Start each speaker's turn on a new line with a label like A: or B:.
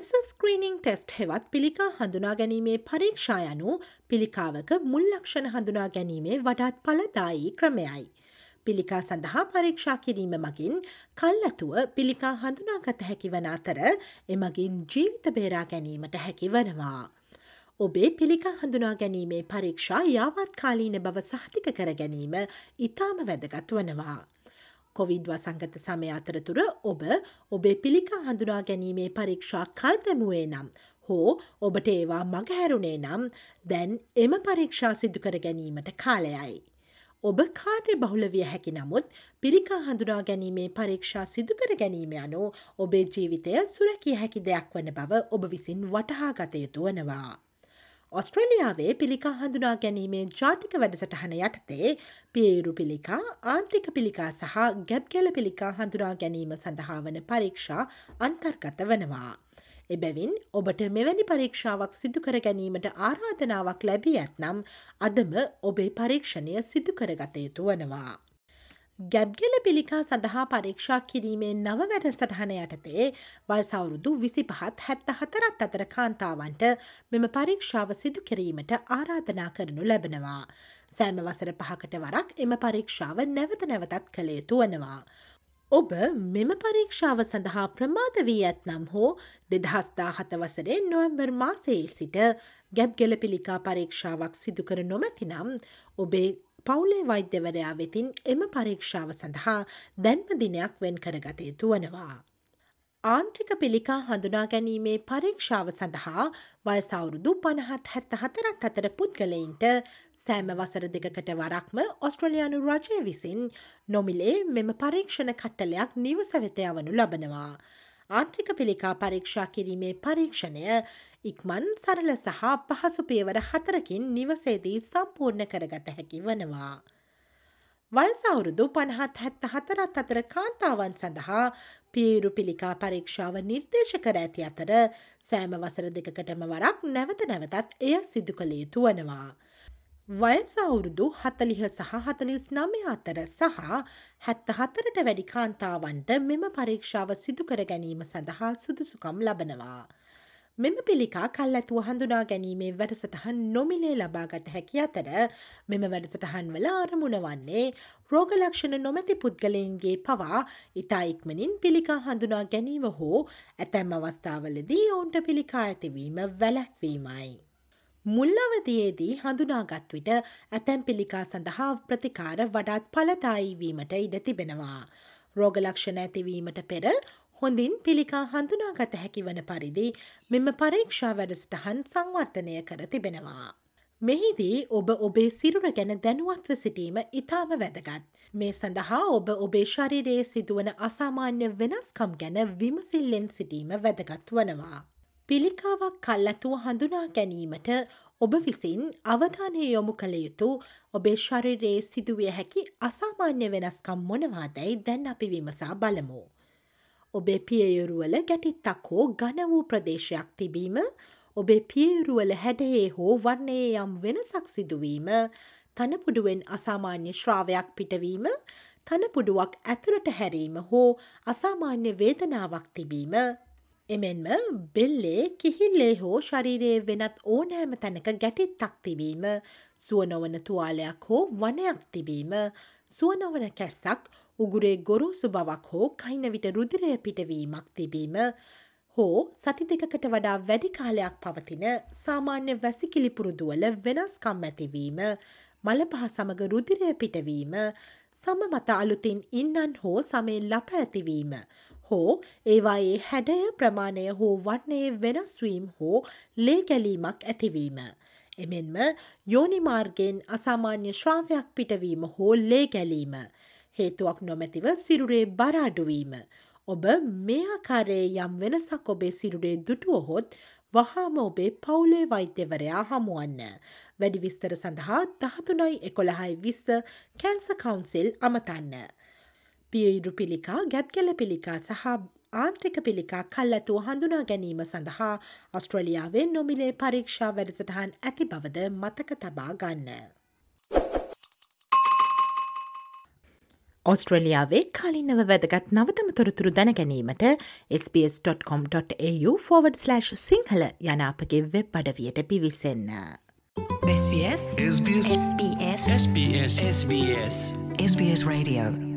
A: Cancer screening test හෙවත් පිළිකා හඳුනා ගැනීමේ පරීක්ෂා යනු පිළිකාවක මුල්ලක්ෂණ හඳුනා ගැනීමේ වඩාත් පලදායි ක්‍රමයයි. පිළිකා සඳහා පරීක්ෂා කිරීම මගින් කල්ලතුව පිළිකා හඳුනාගත හැකි වන අතර එමගින් ජීවිත බේරා ගැනීමට හැකි වනවා. ඔබේ පිළිකා හඳුනා ගැනීමේ පරීක්ෂා යාවත් කාලීන බව සහතික කර ගැනීම ඉතාම වැදගත් වනවා. කොවිඩ් වසංගත සමය අතරතුර ඔබ ඔබේ පිළිකා හඳුනා ගැනීමේ පරීක්ෂා කල් දැමුවේ නම් හෝ ඔබට ඒවා මගහැරුණේ නම් දැන් එම පරීක්ෂා සිදුකර ගැනීමට කාලයයි. ඔබ කාර්ය බහුල විය හැකි නමුත් පිරිකා හඳුනා ගැනීමේ පරීක්ෂා සිදුකර ගැනීම යනු ඔබේ ජීවිතය සුරැකිය හැකි දෙයක් වන බව ඔබ විසින් වටහා ගතයුතු වනවා. ඔස්ට්‍රලියාවේ පිළිකා හඳුනා ගැනීමේ ජාතික වැඩසටහන යටතේ පියයුරු පිළිකා ආන්ත්‍රික පිළිකා සහ ගැබ්ගැල පිළිකා හඳුනා ගැනීම සඳහා වන පරීක්ෂා අන්තර්ගත වනවා. එබැවින් ඔබට මෙවැනි පරීක්ෂාවක් සිදුකර ගැනීමට ආරාධනාවක් ලැබී ඇත්නම් අදම ඔබේ පරීක්ෂණය සිදුකරගත යුතු වනවා. ගැබ්ගෙල පිළිකා සඳහා පරීක්ෂා කිරීමේ නව වැඩසටහන යටතේ වයසවුරුදු විසි පහත් හැත්ත හතරත් අතර කාන්තාවන්ට මෙම පරීක්ෂාව සිදු කිරීමට ආරාධනා කරනු ලැබෙනවා. සෑම වසර පහකට වරක් එම පරීක්ෂාව නැවත නැවතත් කළ යුතු වනවා. ඔබ මෙම පරීක්ෂාව සඳහා ප්‍රමාද වී ඇත්නම් හෝ දෙදහස්දා හත වසරේ නොවම්බර් මාසයේ සිට ගැබ්ගෙල පිළිකා පරීක්ෂාවක් සිදුකර නොමැතිනම් ඔබේ පවුලේ වෛද්‍යවරයා වෙතින් එම පරීක්ෂාව සඳහා දැන්ම දිනයක් වෙන් කරගත යුතු වනවා. ආන්ත්‍රික පිළිකා හඳුනා ගැනීමේ පරීක්ෂාව සඳහා වයසවුරුදු පණහත් හැත්ත හතරත් අතර පුද්ගලයින්ට සෑම වසර දෙකකට වරක්ම ඔස්ට්‍රලයානු රජය විසින් නොමිලේ මෙම පරීක්ෂණ කට්ටලයක් නිවස වෙත යවනු ලබනවා. ආන්ත්‍රික පිළිකා පරීක්ෂා කිරීමේ පරීක්ෂණය ඉක්මන් සරල සහ පහසු පියවර හතරකින් නිවසේදී සම්පූර්ණ කරගත හැකි වනවා. වයසවුරුදු පණහත් හැත්ත හතරත් අතර කාන්තාවන් සඳහා පියුරු පිළිකා පරීක්ෂාව නිර්දේශ කර ඇති අතර සෑම වසර දෙකකටම වරක් නැවත නැවතත් එය සිදු කළ යුතු වනවා. වයස අවුරුදු හතලිහ සහ හතලිස් නමය අතර සහ හැත්ත හතරට වැඩි කාන්තාවන්ට මෙම පරීක්ෂාව සිදුකර ගැනීම සඳහා සුදුසුකම් ලබනවා. මෙම පිළිකා කල් ඇතුව හඳුනා ගැනීමේ වැඩසටහන් නොමිලේ ලබාගත හැකි අතර මෙම වැඩසටහන් වල අරමුණ වන්නේ රෝගලක්ෂණ නොමැති පුද්ගලයන්ගේ පවා ඉතා ඉක්මනින් පිළිකා හඳුනා ගැනීම හෝ ඇතැම් අවස්ථාවලදී ඔවුන්ට පිළිකා ඇතිවීම වැලැක්වීමයි. මුල්ලවතියේදී හඳුනාගත් විට ඇතැම් පිළිකා සඳහා ප්‍රතිකාර වඩාත් පලදායිවීමට ඉඩ තිබෙනවා. රෝගලක්ෂණ ඇතිවීමට පෙර හොඳින් පිළිකා හඳුනාගත හැකි වන පරිදි මෙම පරීක්ෂා වැඩසටහන් සංවර්ධනය කර තිබෙනවා. මෙහිදී ඔබ ඔබේ සිරුර ගැන දැනුවත්ව සිටීම ඉතාම වැදගත්. මේ සඳහා ඔබ ඔබේ ශරිරයේ සිදුවන අසාමාන්‍ය වෙනස්කම් ගැන විමසිල්ලෙන් සිටීම වැදගත් වනවා. පිළිකාවක් කල්ලතුව හඳුනා ගැනීමට ඔබ විසින් අවධානය යොමු කළ යුතු ඔබේ ශරිරයේ සිදුවිය හැකි අසාමාන්‍ය වෙනස්කම් මොනවාදැයි දැන් අපි විමසා බලමු. ඔබේ පියයුරුවල ගැටිත්තක් හෝ ගන වූ ප්‍රදේශයක් තිබීම ඔබේ පියයුරුවල හැඩයේ හෝ වන්නේ යම් වෙනසක් සිදුවීම තනපුඩුවෙන් අසාමාන්‍ය ශ්‍රාවයක් පිටවීම තනපුඩුවක් ඇතුළට හැරීම හෝ අසාමාන්‍ය වේදනාවක් තිබීම. එමෙන්ම බෙල්ලේ කිහිල්ලේ හෝ ශරීරයේ වෙනත් ඕනෑම තැනක ගැටිත්තක් තිබීම සුවනොවන තුවාලයක් හෝ වනයක් තිබීම සුවනොවන කැස්සක් උගුරේ ගොරෝසු බවක් හෝ කයිනවිට රුදිරය පිටවීමක් තිබීම හෝ සති දෙකකට වඩා වැඩි කාලයක් පවතින සාමාන්‍ය වැසිකිලිපුරුදුවල වෙනස්කම් ඇතිවීම මල පහ සමඟ රුදිරය පිටවීම සම මත අලුතින් ඉන්නන් හෝ සමේ ලප ඇතිවීම හෝ ඒවායේ හැඩය ප්‍රමාණය හෝ වන්නේ වෙනස්වීම් හෝ ලේගැලීමක් ඇතිවීම. එමෙන්ම යෝනිමාර්ගෙන් අසාමාන්‍ය ශ්‍රාවයක් පිටවීම හෝ ලේ ගැලීම. හේතුවක් නොමැතිව සිරුරේ බරාඩුවීම. ඔබ මේ ආකාරයේ යම් වෙනසක් ඔබේ සිරුරේ දුටුවහොත් වහාම ඔබේ පවුලේ වෛද්‍යවරයා හමුවන්න. වැඩි විස්තර සඳහා දහතුනයි එකොළහයි විස්ස කැන්ස කවුන්සිල් අමතන්න. පියයිරු පිළිකා ගැබ්ගැල පිළිකා සහ ආන්ත්‍රික පිළිකා කල් ඇතුව හඳුනා ගැනීම සඳහා ඔස්ට්‍රලියාවෙන් නොමිලේ පරීක්ෂා වැඩසටහන් ඇති බවද මතක තබා ගන්න. ඔස්ට්‍රලියාවේ කලින්නව වැදගත් නවතම තොරතුරු දැනගැනීමට SBS.com.au/ සිංහල යන අපගේ වෙබ් අඩවියට පිවිසන්න.
B: SBS.
C: SBS.
B: SBS.
C: SBS.
B: SBS Radio